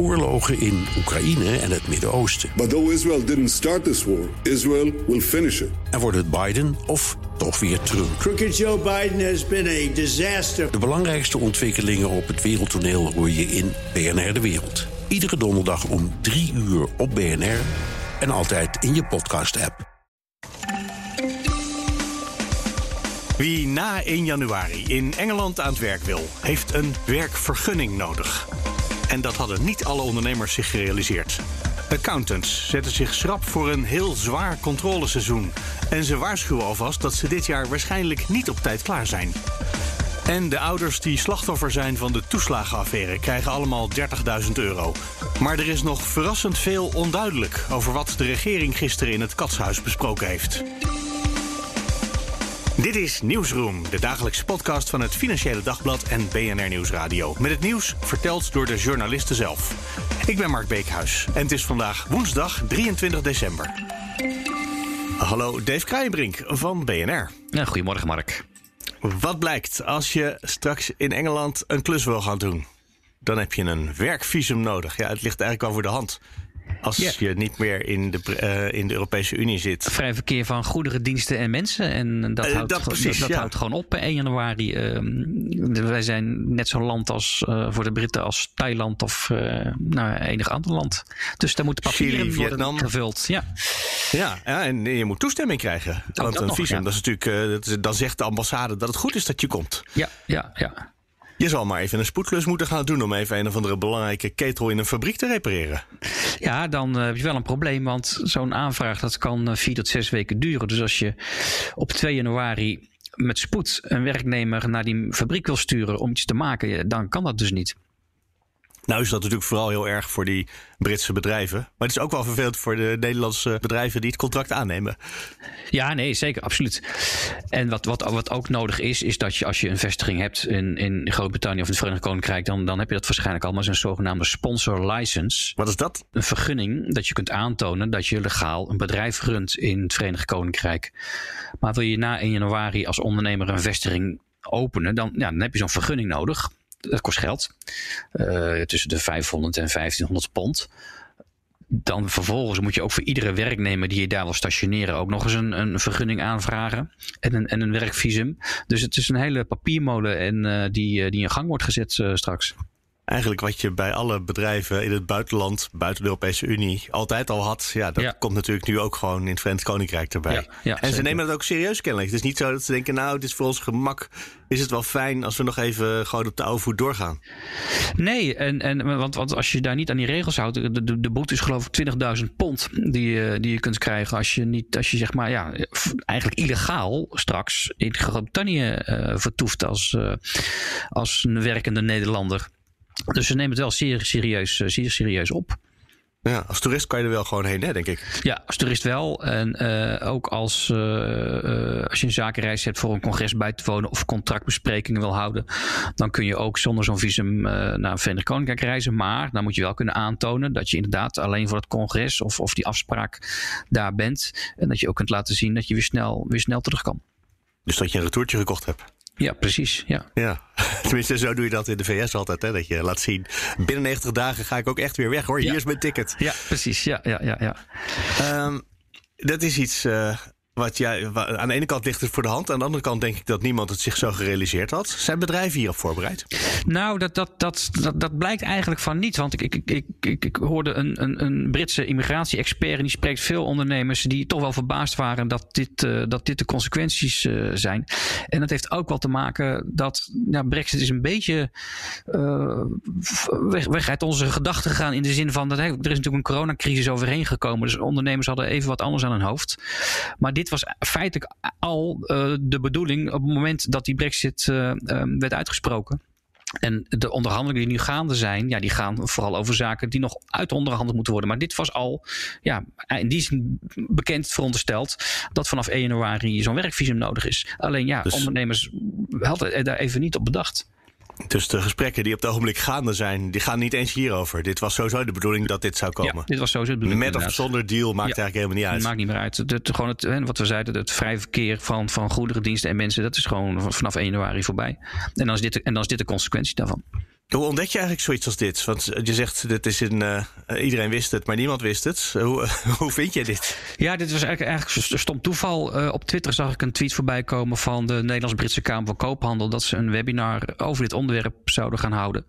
oorlogen in Oekraïne en het Midden-Oosten. But though Israel didn't start this war, Israel will finish it. En wordt het Biden of toch weer Trump? Crooked Joe Biden has been a disaster. De belangrijkste ontwikkelingen op het wereldtoneel hoor je in BNR De Wereld. Iedere donderdag om 3 uur op BNR en altijd in je podcast-app. Wie na 1 januari in Engeland aan het werk wil, heeft een werkvergunning nodig. En dat hadden niet alle ondernemers zich gerealiseerd. Accountants zetten zich schrap voor een heel zwaar controleseizoen. En ze waarschuwen alvast dat ze dit jaar waarschijnlijk niet op tijd klaar zijn. En de ouders die slachtoffer zijn van de toeslagenaffaire krijgen allemaal 30.000 euro. Maar er is nog verrassend veel onduidelijk over wat de regering gisteren in het Katshuis besproken heeft. Dit is Nieuwsroom, de dagelijkse podcast van het Financiële Dagblad en BNR Nieuwsradio. Met het nieuws verteld door de journalisten zelf. Ik ben Mark Beekhuis en het is vandaag woensdag 23 december. Hallo, Dave Kruijenbrink van BNR. Ja, goedemorgen, Mark. Wat blijkt als je straks in Engeland een klus wil gaan doen? Dan heb je een werkvisum nodig. Ja, het ligt eigenlijk al voor de hand. Als je niet meer in de, uh, in de Europese Unie zit. Vrij verkeer van goederen, diensten en mensen. En dat, Uh, houdt, dat precies, dat ja. houdt gewoon op per 1 januari. Uh, wij zijn net zo'n land als uh, voor de Britten als Thailand of nou, enig ander land. Dus daar moeten papieren Chili, worden Vietnam. gevuld. Ja. Ja, ja, en je moet toestemming krijgen. Want een visum, dat is natuurlijk, dat dan zegt de ambassade dat het goed is dat je komt. ja, ja, ja. Je zal maar even een spoedklus moeten gaan doen om even een of andere belangrijke ketel in een fabriek te repareren. Ja, dan eh, heb je wel een probleem, want zo'n aanvraag dat kan eh, vier tot zes weken duren. Dus als je op 2 januari met spoed een werknemer naar die fabriek wil sturen om iets te maken, dan kan dat dus niet. Nou is dat natuurlijk vooral heel erg voor die Britse bedrijven. Maar het is ook wel vervelend voor de Nederlandse bedrijven die het contract aannemen. Ja, nee, zeker, absoluut. En wat, wat, wat ook nodig is, is dat je als je een vestiging hebt in, in Groot-Brittannië of in het Verenigd Koninkrijk, dan, dan heb je dat waarschijnlijk allemaal een zogenaamde sponsor license. Wat is dat? Een vergunning dat je kunt aantonen dat je legaal een bedrijf runt in het Verenigd Koninkrijk. Maar wil je na 1 januari als ondernemer een vestiging openen, dan, ja, dan heb je zo'n vergunning nodig. Dat kost geld. Eh, tussen de 500 en 1500 pond. Dan vervolgens moet je ook voor iedere werknemer die je daar wil stationeren ook nog eens een, een vergunning aanvragen. En een, en een werkvisum. Dus het is een hele papiermolen en, eh, die, eh, die in gang wordt gezet straks. Eigenlijk wat je bij alle bedrijven in het buitenland, buiten de Europese Unie, altijd al had. Ja, dat Ja. komt natuurlijk nu ook gewoon in het Verenigd Koninkrijk erbij. Ja, ja, en ze nemen dat ook serieus kennelijk. Het is niet zo dat ze denken, nou, het is voor ons gemak. Is het wel fijn als we nog even gewoon op de oude voet doorgaan? Nee, en, en, want, want als je daar niet aan die regels houdt, de, de, de boete is geloof ik 20.000 pond die, je- die je kunt krijgen als je niet, als je zeg maar, ja, eigenlijk illegaal straks in Groot-Brittannië eh, vertoeft als, eh, als een werkende Nederlander. Dus ze nemen het wel zeer serieus, eh, zeer serieus op. Ja, als toerist kan je er wel gewoon heen, hè, denk ik. Ja, als toerist wel. En eh, ook als, eh, als je een zakenreis hebt voor een congres bij te wonen of contractbesprekingen wil houden, dan kun je ook zonder zo'n visum naar het Verenigd Koninkrijk reizen. Maar dan moet je wel kunnen aantonen dat je inderdaad alleen voor het congres of, of die afspraak daar bent. En dat je ook kunt laten zien dat je weer snel, weer snel terug kan. Dus dat je een retourtje gekocht hebt. Ja, precies. Ja. Ja, tenminste, zo doe je dat in de VS altijd. Hè? Dat je laat zien, binnen 90 dagen ga ik ook echt weer weg hoor. Hier is mijn ticket. ja, precies. Ja, ja, ja, ja. Ehm, dat is iets eh, wat wa- aan de ene kant ligt het voor de hand. Aan de andere kant denk ik dat niemand het zich zo gerealiseerd had. Zijn bedrijven hierop voorbereid? Nou, dat, dat, dat, dat, dat blijkt eigenlijk van niet. Want ik, ik, ik, ik, ik hoorde een, een, een Britse immigratie-expert... en die spreekt veel ondernemers die toch wel verbaasd waren... dat dit, eh, dat dit de consequenties eh, zijn. En dat heeft ook wel te maken dat ja, brexit is een beetje... eh, weg, uit onze gedachten gegaan... in de zin van, dat er is natuurlijk een coronacrisis overheen gekomen... dus ondernemers hadden even wat anders aan hun hoofd. Maar dit was feitelijk al eh, de bedoeling... op het moment dat die brexit eh, eh, werd uitgesproken... En de onderhandelingen die nu gaande zijn, ja, die gaan vooral over zaken die nog uitonderhandeld moeten worden. Maar dit was al, ja, in die zin bekend verondersteld dat vanaf 1 januari zo'n werkvisum nodig is. Alleen ja, Dus- ondernemers hadden er daar even niet op bedacht. Dus de gesprekken die op het ogenblik gaande zijn, die gaan niet eens hierover. Dit was sowieso de bedoeling dat dit zou komen. Ja, dit was sowieso de bedoeling, Met of zonder deal maakt Ja. eigenlijk helemaal niet uit. Het maakt niet meer uit. Het, gewoon het, wat we zeiden, het vrije verkeer van, van goederen, diensten en mensen, dat is gewoon vanaf 1 januari voorbij. En dan is dit, en dan is dit de consequentie daarvan. Hoe ontdek je eigenlijk zoiets als dit? Want je zegt, dit is een, uh, iedereen wist het, maar niemand wist het. Hoe, hoe vind je dit? Ja, dit was eigenlijk, eigenlijk stom toeval. Uh, op Twitter zag ik een tweet voorbij komen van de Nederlands-Britse Kamer van Koophandel... dat ze een webinar over dit onderwerp zouden gaan houden.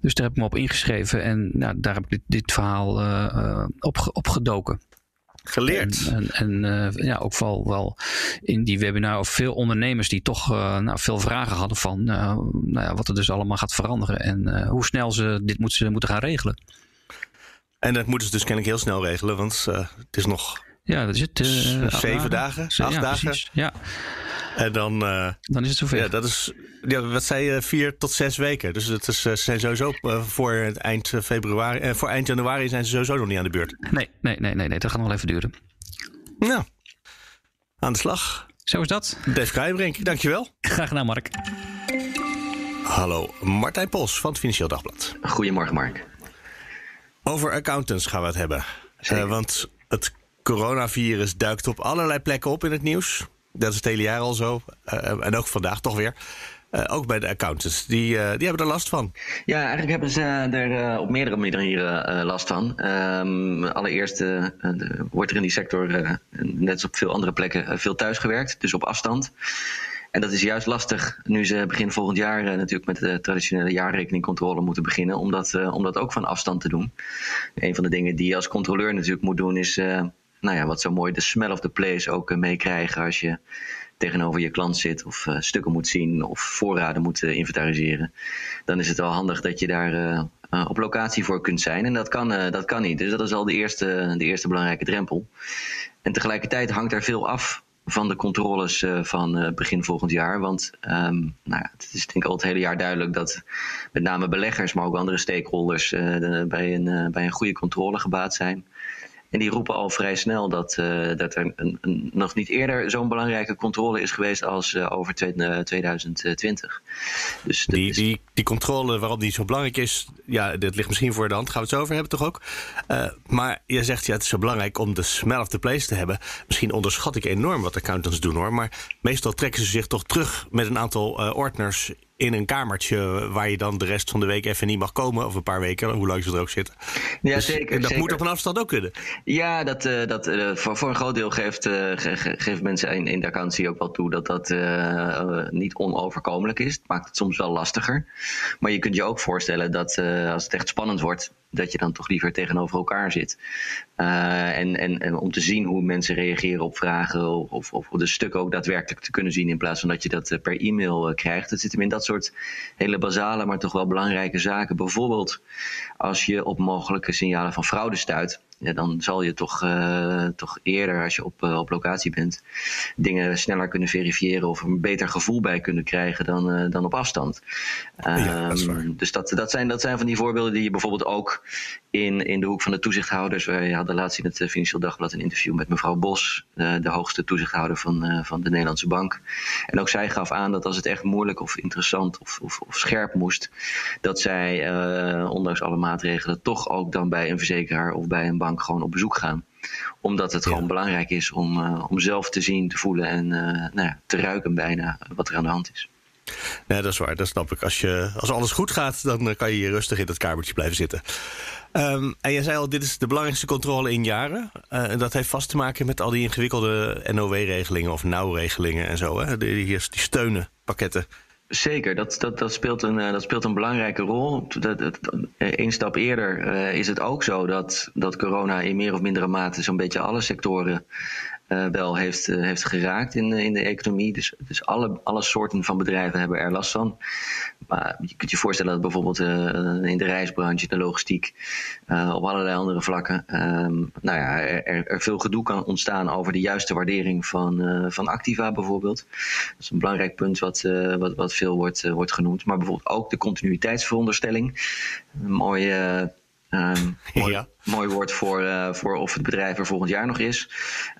Dus daar heb ik me op ingeschreven en nou, daar heb ik dit, dit verhaal uh, op, opgedoken geleerd. En, en, en uh, ja, ook wel, wel in die webinar of veel ondernemers die toch uh, nou, veel vragen hadden van uh, nou ja, wat er dus allemaal gaat veranderen en hoe snel ze dit moeten, moeten gaan regelen. En dat moeten ze dus kennelijk heel snel regelen, want het is nog ja, dat is het, zeven dagen, acht ja, dagen. Precies, ja. En dan, uh, dan is het zover. Ja, dat is, ja, wat zei je, vier tot zes weken. Dus het is, uh, zijn sowieso uh, voor het eind februari, voor eind januari zijn ze sowieso nog niet aan de beurt. Nee, nee, nee, nee, nee dat gaat nog wel even duren. Nou, aan de slag. Zo is dat. Dave Krijbrink, dankjewel. Graag gedaan, Mark. Hallo, Martijn Pos van het Financieel Dagblad. Goedemorgen, Mark. Over accountants gaan we het hebben. want het coronavirus duikt op allerlei plekken op in het nieuws. Dat is het hele jaar al zo. Uh, en ook vandaag toch weer. Uh, ook bij de accountants. Die, uh, die hebben er last van. Ja, eigenlijk hebben ze er op meerdere manieren last van. Um, allereerst wordt er in die sector, net als op veel andere plekken, veel thuisgewerkt. Dus op afstand. En dat is juist lastig nu ze begin volgend jaar natuurlijk met de traditionele jaarrekeningcontrole moeten beginnen. Om dat, om dat ook van afstand te doen. Een van de dingen die je als controleur natuurlijk moet doen is nou ja, wat zo mooi de smell of the place ook uh, meekrijgen als je tegenover je klant zit of uh, stukken moet zien of voorraden moet uh, inventariseren. Dan is het wel handig dat je daar op locatie voor kunt zijn. En dat kan, dat kan niet. Dus dat is al de eerste, de eerste belangrijke drempel. En tegelijkertijd hangt er veel af van de controles van begin volgend jaar. Want um, nou ja, het is denk ik al het hele jaar duidelijk dat met name beleggers, maar ook andere stakeholders bij, een, bij een goede controle gebaat zijn. En die roepen al vrij snel dat, uh, dat er een, een, nog niet eerder zo'n belangrijke controle is geweest als uh, over 2020. Eh, dus die, die, die controle waarom die zo belangrijk is, ja, dit ligt misschien voor de hand. Gaan we het zo over hebben, toch ook? Uh, maar je zegt ja, het is zo belangrijk om de smell of the place te hebben. Misschien onderschat ik enorm wat accountants doen hoor. Maar meestal trekken ze zich toch terug met een aantal ordners in een kamertje waar je dan de rest van de week even niet mag komen. Of een paar weken, hoe lang ze er ook zitten. Ja, dus zeker. Dat zeker. moet op een afstand ook kunnen. Ja, dat, uh, dat, uh, voor, voor een groot deel geeft, uh, ge, geeft mensen in, in de accountancy ook wel toe dat dat niet onoverkomelijk is. Het maakt het soms wel lastiger. Maar je kunt je ook voorstellen dat als het echt spannend wordt, dat je dan toch liever tegenover elkaar zit. Uh, en, en, en, om te zien hoe mensen reageren op vragen of, of, de stukken ook daadwerkelijk te kunnen zien in plaats van dat je dat eh, per e-mail uh, krijgt. Het zit hem in dat soort hele basale, maar toch wel belangrijke zaken. Bijvoorbeeld als je op mogelijke signalen van fraude stuit ja, dan zal je toch, uh, toch eerder, als je op, uh, op locatie bent, dingen sneller kunnen verifiëren of een beter gevoel bij kunnen krijgen dan, uh, dan op afstand. Ja, dat um, dus dat, dat, zijn, dat zijn van die voorbeelden die je bijvoorbeeld ook in, in de hoek van de toezichthouders. We hadden laatst in het Financieel Dagblad een interview met mevrouw Bos, de hoogste toezichthouder van, van de Nederlandse Bank. En ook zij gaf aan dat als het echt moeilijk of interessant of, of, of scherp moest, dat zij, ondanks alle maatregelen, toch ook dan bij een verzekeraar of bij een bank gewoon op bezoek gaan. Omdat het ja. gewoon belangrijk is om, uh, om zelf te zien, te voelen en uh, nou ja, te ruiken bijna wat er aan de hand is. Nee, dat is waar, dat snap ik. Als, je, als alles goed gaat, dan kan je hier rustig in dat kamertje blijven zitten. Um, en je zei al, dit is de belangrijkste controle in jaren. Uh, dat heeft vast te maken met al die ingewikkelde NOW-regelingen of nauwregelingen en zo. Hè? Die, die, die steunenpakketten. Zeker, dat, dat, dat, speelt een, dat speelt een belangrijke rol. Eén stap eerder uh, is het ook zo dat, dat corona in meer of mindere mate zo'n beetje alle sectoren wel heeft, uh, heeft geraakt in, in de economie. Dus, dus alle, alle soorten van bedrijven hebben er last van. Maar je kunt je voorstellen dat bijvoorbeeld in de reisbranche, de logistiek, op allerlei andere vlakken, um, nou ja, er, er, veel gedoe kan ontstaan over de juiste waardering van, van activa bijvoorbeeld. Dat is een belangrijk punt wat, wat, wat veel wordt, wordt genoemd. Maar bijvoorbeeld ook de continuïteitsveronderstelling. Een mooie Um, mooi, Ja. mooi woord voor, uh, voor of het bedrijf er volgend jaar nog is.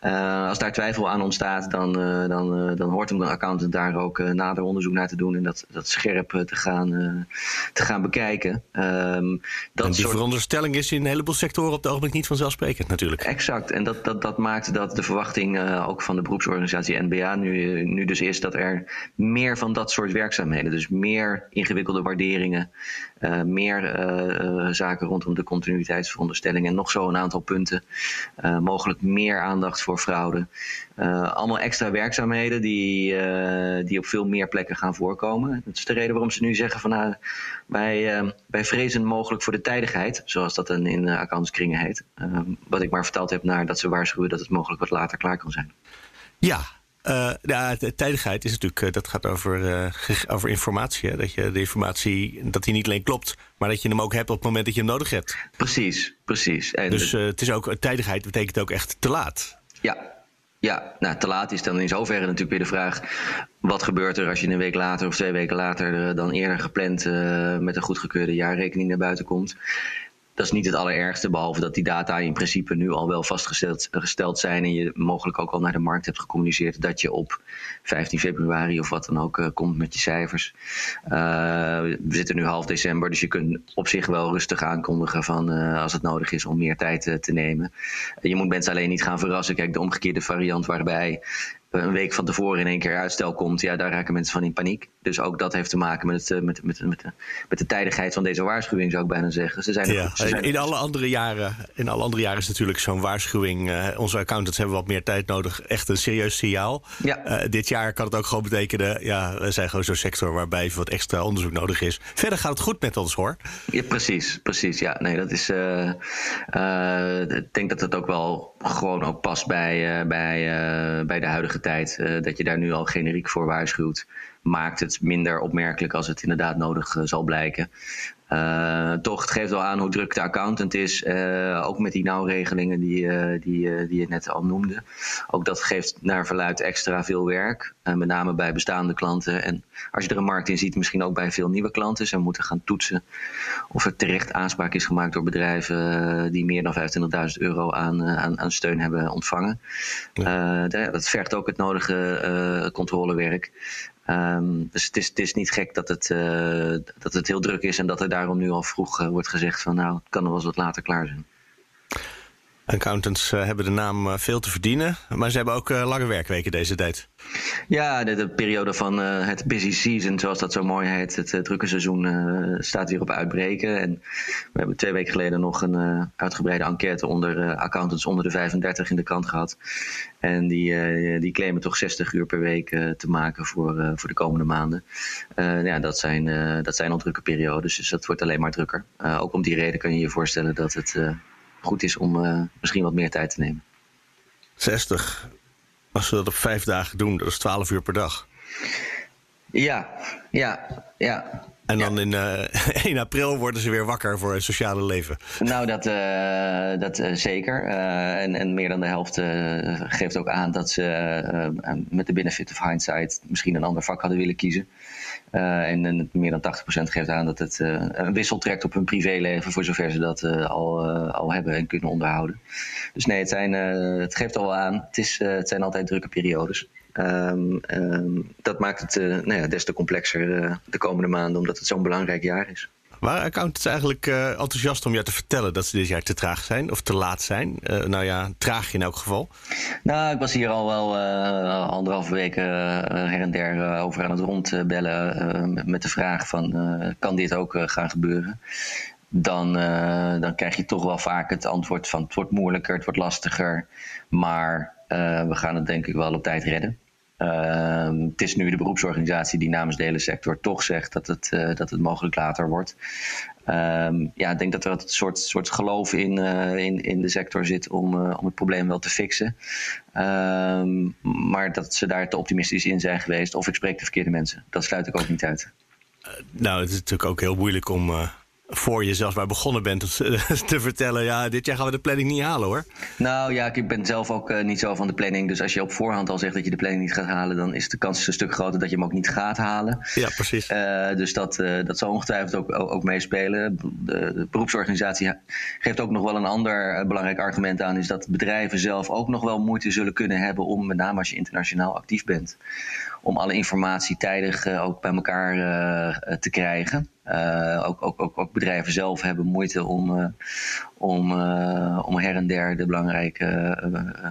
Uh, als daar twijfel aan ontstaat, dan, uh, dan, dan hoort een accountant daar ook nader onderzoek naar te doen en dat, dat scherp te, gaan, te gaan bekijken. Um, dat en die soort... veronderstelling is in een heleboel sectoren op het ogenblik niet vanzelfsprekend natuurlijk. Exact, en dat, dat, dat maakt dat de verwachting ook van de beroepsorganisatie NBA nu, nu dus is dat er meer van dat soort werkzaamheden, dus meer ingewikkelde waarderingen, meer zaken rondom de continuïteitsveronderstelling en nog zo een aantal punten. Mogelijk meer aandacht voor fraude. Allemaal extra werkzaamheden die, die op veel meer plekken gaan voorkomen. Dat is de reden waarom ze nu zeggen van nou, wij, wij vrezen mogelijk voor de tijdigheid, zoals dat dan in accountskringen heet. wat ik maar verteld heb naar dat ze waarschuwen dat het mogelijk wat later klaar kan zijn. Ja, uh, ja, de tijdigheid is natuurlijk, uh, dat gaat over, uh, over informatie. Hè? Dat je de informatie, dat die niet alleen klopt, maar dat je hem ook hebt op het moment dat je hem nodig hebt. Precies, precies. En dus het is ook, tijdigheid betekent ook echt te laat. Ja, ja, nou, te laat is dan in zoverre natuurlijk weer de vraag: wat gebeurt er als je een week later of twee weken later dan eerder gepland met een goedgekeurde jaarrekening naar buiten komt? Dat is niet het allerergste, behalve dat die data in principe nu al wel vastgesteld gesteld zijn en je mogelijk ook al naar de markt hebt gecommuniceerd dat je op 15 februari of wat dan ook uh, komt met je cijfers. Uh, we zitten nu half december, dus je kunt op zich wel rustig aankondigen van uh, als het nodig is om meer tijd te nemen. je moet mensen alleen niet gaan verrassen. Kijk, de omgekeerde variant waarbij een week van tevoren in één keer uitstel komt, ja, daar raken mensen van in paniek. Dus ook dat heeft te maken met, het, met, met, met, de, met de tijdigheid van deze waarschuwing, zou ik bijna zeggen. Ze zijn ja, ze zijn in, alle andere jaren, in alle andere jaren is natuurlijk zo'n waarschuwing. Uh, onze accountants hebben wat meer tijd nodig. Echt een serieus signaal. Ja. Uh, dit jaar kan het ook gewoon betekenen, ja, we zijn gewoon zo'n sector waarbij wat extra onderzoek nodig is. Verder gaat het goed met ons hoor. Ja, precies, precies. Ja, nee, dat is. Uh, ik denk dat het ook wel gewoon ook past bij, bij, bij de huidige tijd. dat je daar nu al generiek voor waarschuwt maakt het minder opmerkelijk als het inderdaad nodig uh, zal blijken. Uh, toch, het geeft wel aan hoe druk de accountant is. Uh, ook met die nauwregelingen die, die, die je net al noemde. Ook dat geeft naar verluid extra veel werk. met name bij bestaande klanten. En als je er een markt in ziet, misschien ook bij veel nieuwe klanten. Ze moeten gaan toetsen of er terecht aanspraak is gemaakt door bedrijven die meer dan 25.000 euro aan, aan, aan, steun hebben ontvangen. Ja. dat vergt ook het nodige controlewerk. Um, dus het is, het is niet gek dat het, uh, dat het heel druk is en dat er daarom nu al vroeg uh, wordt gezegd van nou, het kan wel eens wat later klaar zijn. Accountants uh, hebben de naam veel te verdienen, maar ze hebben ook lange werkweken deze tijd. Ja, de, de periode van het busy season, zoals dat zo mooi heet, het drukke seizoen, staat weer op uitbreken. En we hebben twee weken geleden nog een uitgebreide enquête onder accountants onder de 35 in de krant gehad. En die, die claimen toch 60 uur per week te maken voor, voor de komende maanden. ja, dat zijn, dat zijn al drukke periodes, dus dat wordt alleen maar drukker. ook om die reden kan je je voorstellen dat het goed is om misschien wat meer tijd te nemen. 60. Als we dat op vijf dagen doen, dat is 12 uur per dag. Ja, ja, ja. En dan ja. in uh, 1 april worden ze weer wakker voor het sociale leven. Nou, dat, uh, dat uh, zeker. en, en meer dan de helft geeft ook aan dat ze met de benefit of hindsight misschien een ander vak hadden willen kiezen. En, en meer dan 80% geeft aan dat het een wissel trekt op hun privéleven, voor zover ze dat al, al hebben en kunnen onderhouden. Dus nee, het, zijn, het geeft al wel aan. Het, is, het zijn altijd drukke periodes. Um, um, dat maakt het uh, nou ja, des te complexer de komende maanden, omdat het zo'n belangrijk jaar is. Waren accountants eigenlijk uh, enthousiast om jou te vertellen dat ze dit jaar te traag zijn of te laat zijn? nou ja, traag in elk geval. Nou, ik was hier al wel anderhalve weken her en der over aan het rondbellen met de vraag van kan dit ook gaan gebeuren? Dan, dan krijg je toch wel vaak het antwoord van het wordt moeilijker, het wordt lastiger, maar uh, we gaan het denk ik wel op tijd redden. Uh, het is nu de beroepsorganisatie die namens de hele sector toch zegt dat het, uh, dat het mogelijk later wordt. Um, ja, ik denk dat er een soort, soort geloof in, in, in de sector zit om, om het probleem wel te fixen. Um, maar dat ze daar te optimistisch in zijn geweest. Of ik spreek de verkeerde mensen. Dat sluit ik ook niet uit. nou, het is natuurlijk ook heel moeilijk om voor je zelfs maar begonnen bent te vertellen... ja, dit jaar gaan we de planning niet halen hoor. Nou ja, ik ben zelf ook uh, niet zo van de planning. Dus als je op voorhand al zegt dat je de planning niet gaat halen... dan is de kans een stuk groter dat je hem ook niet gaat halen. Ja, precies. Uh, dus dat, uh, dat zal ongetwijfeld ook, ook, ook meespelen. De, de, beroepsorganisatie geeft ook nog wel een ander belangrijk argument aan... is dat bedrijven zelf ook nog wel moeite zullen kunnen hebben... om met name als je internationaal actief bent... om alle informatie tijdig ook bij elkaar te krijgen... Uh, ook, ook, ook, ook, bedrijven zelf hebben moeite om, om, om her en der de belangrijke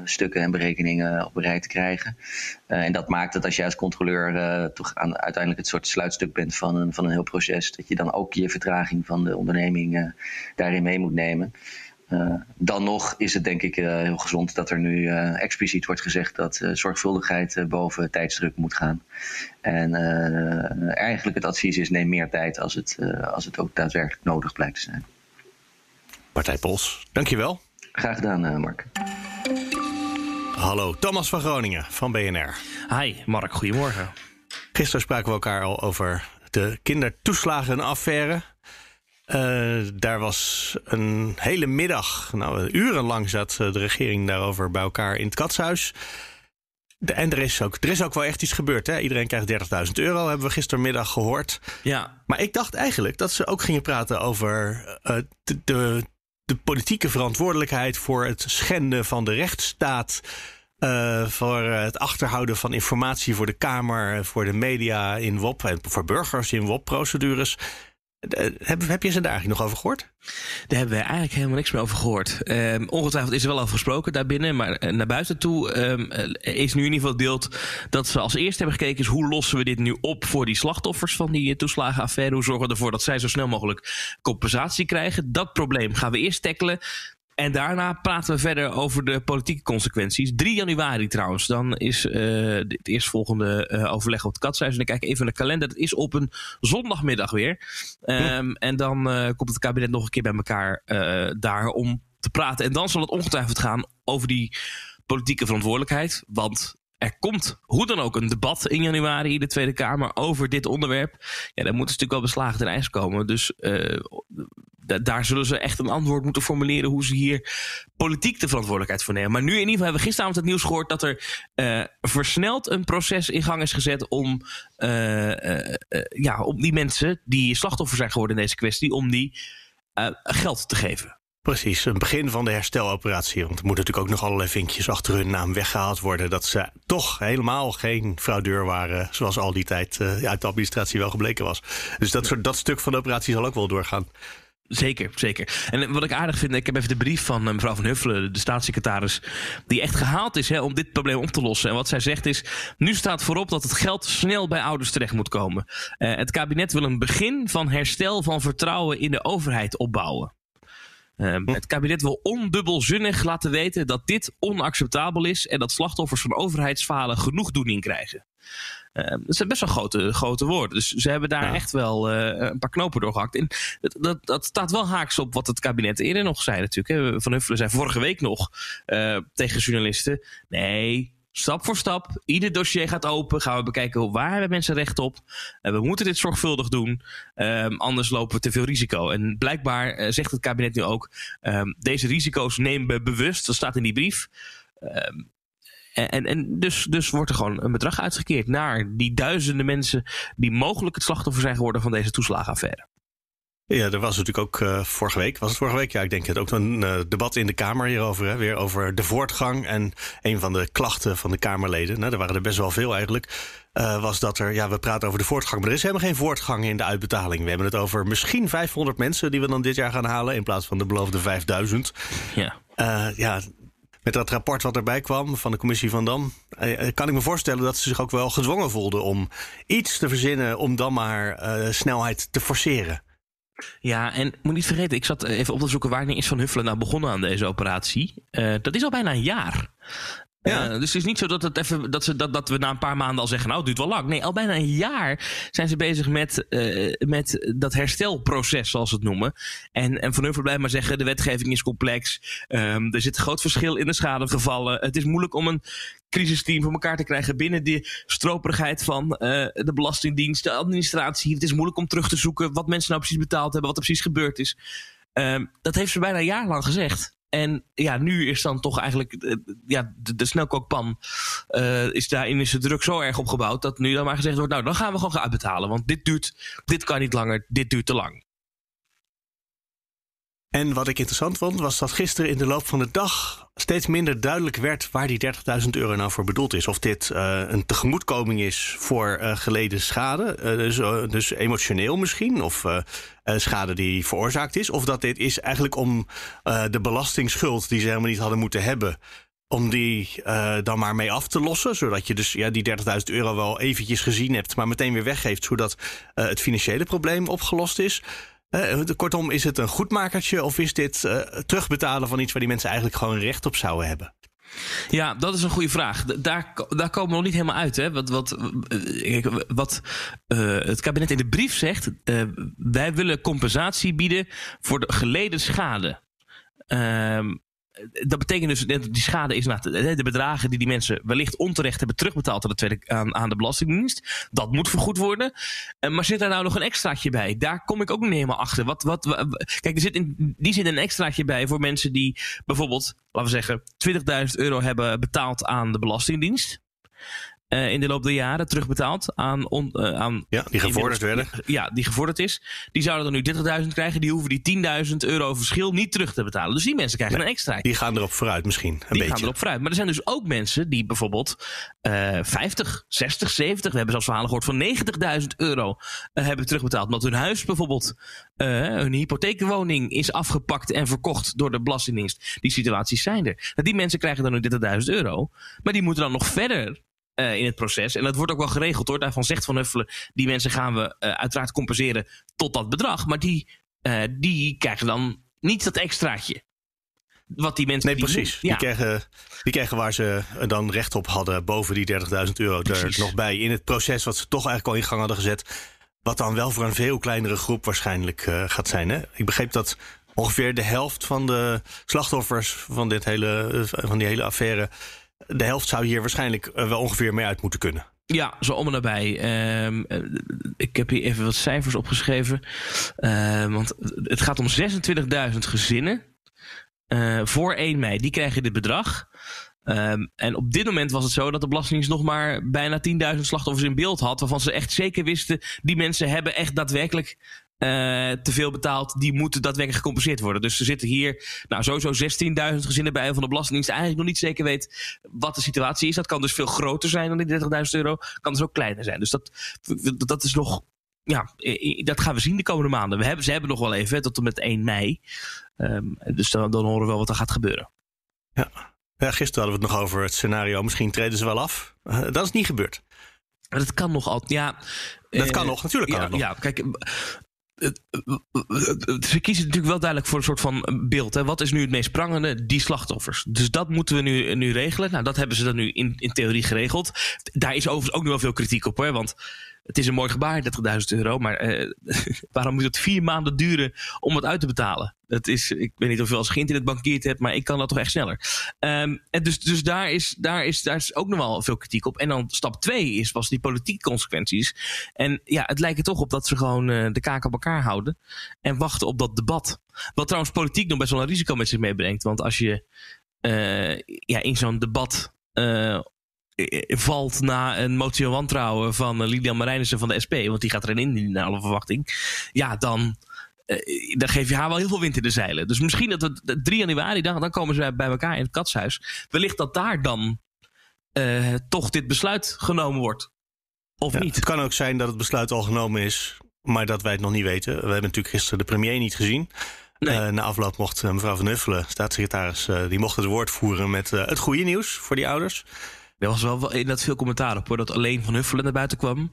stukken en berekeningen op een rij te krijgen. en dat maakt dat als jij als controleur toch aan, uiteindelijk het soort sluitstuk bent van een, van een heel proces, dat je dan ook je vertraging van de onderneming daarin mee moet nemen. Uh, dan nog is het denk ik uh, heel gezond dat er nu uh, expliciet wordt gezegd dat zorgvuldigheid boven tijdsdruk moet gaan. En eigenlijk het advies is neem meer tijd als het, als het ook daadwerkelijk nodig blijkt te zijn. Partij Pols, dankjewel. Graag gedaan Mark. Hallo, Thomas van Groningen van BNR. Hi Mark, goedemorgen. Gisteren spraken we elkaar al over de kindertoeslagenaffaire. Uh, daar was een hele middag, nou, urenlang zat de regering daarover bij elkaar in het katshuis. De, en er is, ook, er is ook wel echt iets gebeurd. Hè? Iedereen krijgt 30.000 euro, hebben we gistermiddag gehoord. Ja. Maar ik dacht eigenlijk dat ze ook gingen praten over uh, de, de, de, politieke verantwoordelijkheid voor het schenden van de rechtsstaat. Uh, voor het achterhouden van informatie voor de Kamer, voor de media in WOP en voor burgers in WOP-procedures. Heb, heb je ze daar eigenlijk nog over gehoord? Daar hebben we eigenlijk helemaal niks meer over gehoord. Um, ongetwijfeld is er wel over gesproken daarbinnen. Maar eh, naar buiten toe um, is nu in ieder geval deelt dat ze als eerste hebben gekeken... is hoe lossen we dit nu op voor die slachtoffers van die toeslagenaffaire? Hoe zorgen we ervoor dat zij zo snel mogelijk compensatie krijgen? Dat probleem gaan we eerst tackelen. En daarna praten we verder over de politieke consequenties. 3 januari trouwens, dan is het eerstvolgende uh, overleg op het katshuis. En ik kijk even naar de kalender. Dat is op een zondagmiddag weer. Um, en dan uh, komt het kabinet nog een keer bij elkaar daar om te praten. En dan zal het ongetwijfeld gaan over die politieke verantwoordelijkheid. Want er komt hoe dan ook een debat in januari in de Tweede Kamer over dit onderwerp. Ja, daar moeten ze natuurlijk wel beslagen ten ijs komen. Dus daar zullen ze echt een antwoord moeten formuleren hoe ze hier politiek de verantwoordelijkheid voor nemen. Maar nu in ieder geval hebben we gisteravond het nieuws gehoord dat er uh, versneld een proces in gang is gezet om, uh, ja, om die mensen die slachtoffer zijn geworden in deze kwestie, om die geld te geven. Precies, een begin van de hersteloperatie. Want er moeten natuurlijk ook nog allerlei vinkjes achter hun naam weggehaald worden. Dat ze toch helemaal geen fraudeur waren. Zoals al die tijd uit de administratie wel gebleken was. Dus dat, soort, dat stuk van de operatie zal ook wel doorgaan. Zeker, zeker. En wat ik aardig vind, ik heb even de brief van eh, mevrouw Van Huffelen, de staatssecretaris, die echt gehaald is hè, om dit probleem op te lossen. En wat zij zegt is, nu staat voorop dat het geld snel bij ouders terecht moet komen. Uh, het kabinet wil een begin van herstel van vertrouwen in de overheid opbouwen. Uh, het kabinet wil ondubbelzinnig laten weten dat dit onacceptabel is en dat slachtoffers van overheidsfalen genoegdoening krijgen. Uh, dat zijn best wel grote, grote woorden. Dus ze hebben daar ja. echt wel uh, een paar knopen doorgehakt. En dat, dat, dat, staat wel haaks op wat het kabinet eerder nog zei natuurlijk. Hè. Van Huffelen zei vorige week nog uh, tegen journalisten... nee, stap voor stap, ieder dossier gaat open. Gaan we bekijken waar hebben mensen recht op. Uh, we moeten dit zorgvuldig doen. Um, anders lopen we te veel risico. En blijkbaar uh, zegt het kabinet nu ook... Um, deze risico's nemen we bewust. Dat staat in die brief. Um, en, en dus, dus wordt er gewoon een bedrag uitgekeerd naar die duizenden mensen die mogelijk het slachtoffer zijn geworden van deze toeslagenaffaire. Ja, er was natuurlijk ook uh, vorige week, was het vorige week? Ja, ik denk het ook een uh, debat in de Kamer hierover. Hè, weer over de voortgang. En een van de klachten van de Kamerleden, nou, er waren er best wel veel eigenlijk. Uh, was dat er, ja, we praten over de voortgang, maar er is helemaal geen voortgang in de uitbetaling. We hebben het over misschien 500 mensen die we dan dit jaar gaan halen, in plaats van de beloofde 5000. Ja. ja, met dat rapport wat erbij kwam van de commissie van Dam, eh, kan ik me voorstellen dat ze zich ook wel gedwongen voelden om iets te verzinnen om dan maar snelheid te forceren. Ja, en moet niet vergeten, ik zat even op te zoeken wanneer is Van Huffelen nou begonnen aan deze operatie. Uh, dat is al bijna een jaar. Ja. dus het is niet zo dat, het even, dat, ze, dat, dat we na een paar maanden al zeggen, nou, het duurt wel lang. Nee, al bijna een jaar zijn ze bezig met, uh, met dat herstelproces, zoals ze het noemen. En, en Van Huffel blijft maar zeggen, de wetgeving is complex. Um, er zit een groot verschil in de schadegevallen. Het is moeilijk om een crisisteam voor elkaar te krijgen binnen die stroperigheid van uh, de Belastingdienst, de administratie. Het is moeilijk om terug te zoeken wat mensen nou precies betaald hebben, wat er precies gebeurd is. Um, dat heeft ze bijna een jaar lang gezegd. En ja, nu is dan toch eigenlijk uh, ja, de, snelkookpan. Uh, is daarin is de druk zo erg opgebouwd dat nu dan maar gezegd wordt: Nou, dan gaan we gewoon gaan uitbetalen. Want dit duurt, dit kan niet langer, dit duurt te lang. En wat ik interessant vond, was dat gisteren in de loop van de dag steeds minder duidelijk werd waar die 30.000 euro nou voor bedoeld is. Of dit uh, een tegemoetkoming is voor uh, geleden schade, uh, dus, dus, emotioneel misschien, of schade die veroorzaakt is. Of dat dit is eigenlijk om de belastingsschuld die ze helemaal niet hadden moeten hebben, om die dan maar mee af te lossen. Zodat je dus ja, die 30.000 euro wel eventjes gezien hebt, maar meteen weer weggeeft, zodat het financiële probleem opgelost is. Uh, kortom, is het een goedmakertje of is dit uh, terugbetalen van iets waar die mensen eigenlijk gewoon recht op zouden hebben? Ja, dat is een goede vraag. Daar, daar komen we nog niet helemaal uit. Hè? Wat, wat, wat het kabinet in de brief zegt: wij willen compensatie bieden voor de geleden schade. Ehm, dat betekent dus, dat die schade is de bedragen die die mensen wellicht onterecht hebben terugbetaald aan de, aan, de Belastingdienst. Dat moet vergoed worden. Eh, maar zit daar nou nog een extraatje bij? Daar kom ik ook niet helemaal achter. Wat, wat, kijk, er zit in, die zit een extraatje bij voor mensen die bijvoorbeeld, laten we zeggen, 20.000 euro hebben betaald aan de Belastingdienst. Uh, in de loop der jaren terugbetaald aan, on, uh, aan. Ja, die gevorderd werden. Ja, die gevorderd is. Die zouden dan nu 30.000 krijgen. Die hoeven die 10.000 euro verschil niet terug te betalen. Dus die mensen krijgen nee, een extra. Die gaan erop vooruit misschien. Een die beetje. gaan erop vooruit. Maar er zijn dus ook mensen die bijvoorbeeld uh, 50, 60, 70. We hebben zelfs verhalen gehoord van 90.000 euro hebben terugbetaald. Omdat hun huis bijvoorbeeld, hun hypotheekwoning is afgepakt en verkocht door de Belastingdienst. Die situaties zijn er. Nou, die mensen krijgen dan nu 30.000 euro. Maar die moeten dan nog verder uh, in het proces. En dat wordt ook wel geregeld hoor. Daarvan zegt Van Huffelen, die mensen gaan we uh, uiteraard compenseren tot dat bedrag. Maar die, uh, die krijgen dan niet dat extraatje. Wat die mensen. Nee, die precies. Doen. Ja. Die, krijgen, die krijgen waar ze dan recht op hadden boven die 30.000 euro Precies. er nog bij. In het proces wat ze toch eigenlijk al in gang hadden gezet. Wat dan wel voor een veel kleinere groep waarschijnlijk gaat zijn. Hè? Ik begreep dat ongeveer de helft van de slachtoffers van, dit hele, van die hele affaire de helft zou hier waarschijnlijk wel ongeveer mee uit moeten kunnen. Ja, zo om en nabij. Um, ik heb hier even wat cijfers opgeschreven. Uh, want het gaat om 26.000 gezinnen. Uh, voor 1 mei, die krijgen dit bedrag. Um, en op dit moment was het zo dat de Belastingdienst nog maar bijna 10.000 slachtoffers in beeld had. Waarvan ze echt zeker wisten, die mensen hebben echt daadwerkelijk uh, te veel betaald, die moeten daadwerkelijk gecompenseerd worden. Dus er zitten hier nou, sowieso 16.000 gezinnen bij van de Belastingdienst eigenlijk nog niet zeker weet wat de situatie is. Dat kan dus veel groter zijn dan die 30.000 euro, kan dus ook kleiner zijn. Dus dat, dat is nog, ja, dat gaan we zien de komende maanden. We hebben, ze hebben nog wel even, tot en met 1 mei. Um, dus dan, dan horen we wel wat er gaat gebeuren. Ja. ja, gisteren hadden we het nog over het scenario, misschien treden ze wel af. Uh, dat is niet gebeurd. Maar dat kan nog altijd. Ja, dat kan nog, natuurlijk kan ja, het nog. Ja, kijk, ze kiezen natuurlijk wel duidelijk voor een soort van beeld. Hè. Wat is nu het meest prangende? Die slachtoffers. Dus dat moeten we nu, nu regelen. Nou, dat hebben ze dan nu in, in theorie geregeld. Daar is overigens ook nog wel veel kritiek op. Want het is een mooi gebaar, 30.000 euro. Maar uh, waarom moet het vier maanden duren om het uit te betalen? Dat is, ik weet niet of je als internet bankiert hebt, maar ik kan dat toch echt sneller. Um, en dus dus daar, is, daar, is, daar is ook nog wel veel kritiek op. En dan stap twee is pas die politieke consequenties. En ja, het lijkt er toch op dat ze gewoon uh, de kaak op elkaar houden. En wachten op dat debat. Wat trouwens politiek nog best wel een risico met zich meebrengt. Want als je uh, ja, in zo'n debat valt na een motie van wantrouwen van Lilian Marijnissen van de SP, want die gaat erin in naar alle verwachting. Ja, dan, uh, dan geef je haar wel heel veel wind in de zeilen. Dus misschien dat het 3 januari, dan, dan komen ze bij elkaar in het katshuis. Wellicht dat daar dan uh, toch dit besluit genomen wordt. Of ja, niet. Het kan ook zijn dat het besluit al genomen is, maar dat wij het nog niet weten. We hebben natuurlijk gisteren de premier niet gezien. Nee. Uh, na afloop mocht mevrouw Van Huffelen, staatssecretaris, die mocht het woord voeren met het goede nieuws voor die ouders. Er was wel inderdaad veel commentaar op hoor, dat alleen Van Huffelen naar buiten kwam.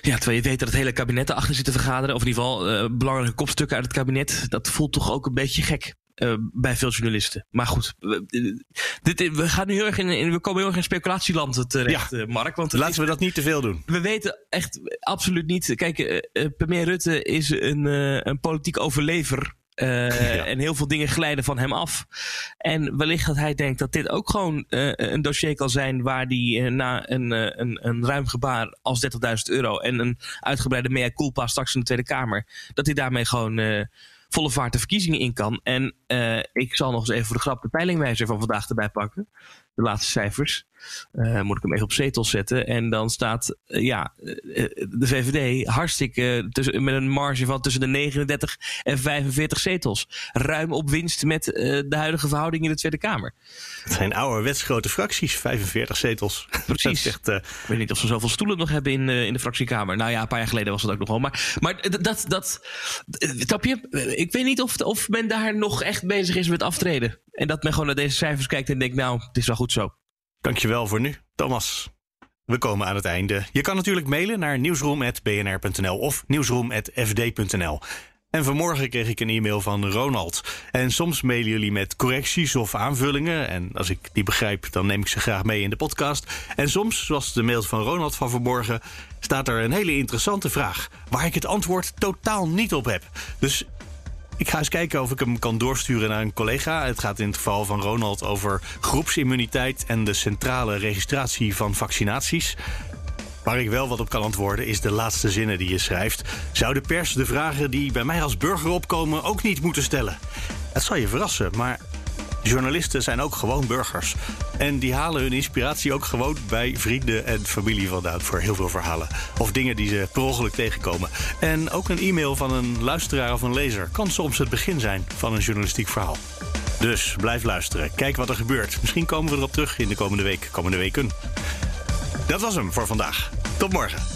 Ja, terwijl je weet dat het hele kabinet erachter zit te vergaderen. Of in ieder geval uh, belangrijke kopstukken uit het kabinet. Dat voelt toch ook een beetje gek. eh, bij veel journalisten. Maar goed, we, dit, we, gaan nu heel erg in, we komen heel erg in speculatieland terecht, ja. Mark. Want Laten we dat niet te veel doen. We weten echt absoluut niet. Kijk, premier Rutte is een, een politiek overlever. Uh, En heel veel dingen glijden van hem af. En wellicht dat hij denkt dat dit ook gewoon uh, een dossier kan zijn waar hij uh, na een, een, een ruim gebaar als 30.000 euro en een uitgebreide mea culpa straks in de Tweede Kamer, dat hij daarmee gewoon volle vaart de verkiezingen in kan. En ik zal nog eens even voor de grap de peilingwijzer van vandaag erbij pakken. De laatste cijfers. Uh, moet ik hem even op zetels zetten. En dan staat uh, ja, uh, de VVD hartstikke tussen, met een marge van tussen de 39 en 45 zetels. Ruim op winst met de huidige verhouding in de Tweede Kamer. Het zijn ouderwets grote fracties, 45 zetels. Precies. Ik weet niet of ze zoveel stoelen nog hebben in, in de fractiekamer. Nou ja, een paar jaar geleden was dat ook nog wel. Maar, maar dat, dat, snap je? Ik weet niet of, of men daar nog echt bezig is met aftreden. En dat men gewoon naar deze cijfers kijkt en denkt, nou, het is wel goed zo. Dankjewel voor nu, Thomas. We komen aan het einde. Je kan natuurlijk mailen naar nieuwsroom.bnr.nl of nieuwsroom.fd.nl. En vanmorgen kreeg ik een e-mail van Ronald. En soms mailen jullie met correcties of aanvullingen. En als ik die begrijp, dan neem ik ze graag mee in de podcast. En soms, zoals de mail van Ronald van vanmorgen, staat er een hele interessante vraag. Waar ik het antwoord totaal niet op heb. Dus ik ga eens kijken of ik hem kan doorsturen naar een collega. Het gaat in het geval van Ronald over groepsimmuniteit en de centrale registratie van vaccinaties. Waar ik wel wat op kan antwoorden is de laatste zinnen die je schrijft. Zou de pers de vragen die bij mij als burger opkomen ook niet moeten stellen? Het zal je verrassen, maar Journalisten zijn ook gewoon burgers. En die halen hun inspiratie ook gewoon bij vrienden en familie vandaan voor heel veel verhalen. Of dingen die ze per ongeluk tegenkomen. En ook een e-mail van een luisteraar of een lezer kan soms het begin zijn van een journalistiek verhaal. Dus blijf luisteren. Kijk wat er gebeurt. Misschien komen we erop terug in de komende week, komende weken. Dat was hem voor vandaag. Tot morgen.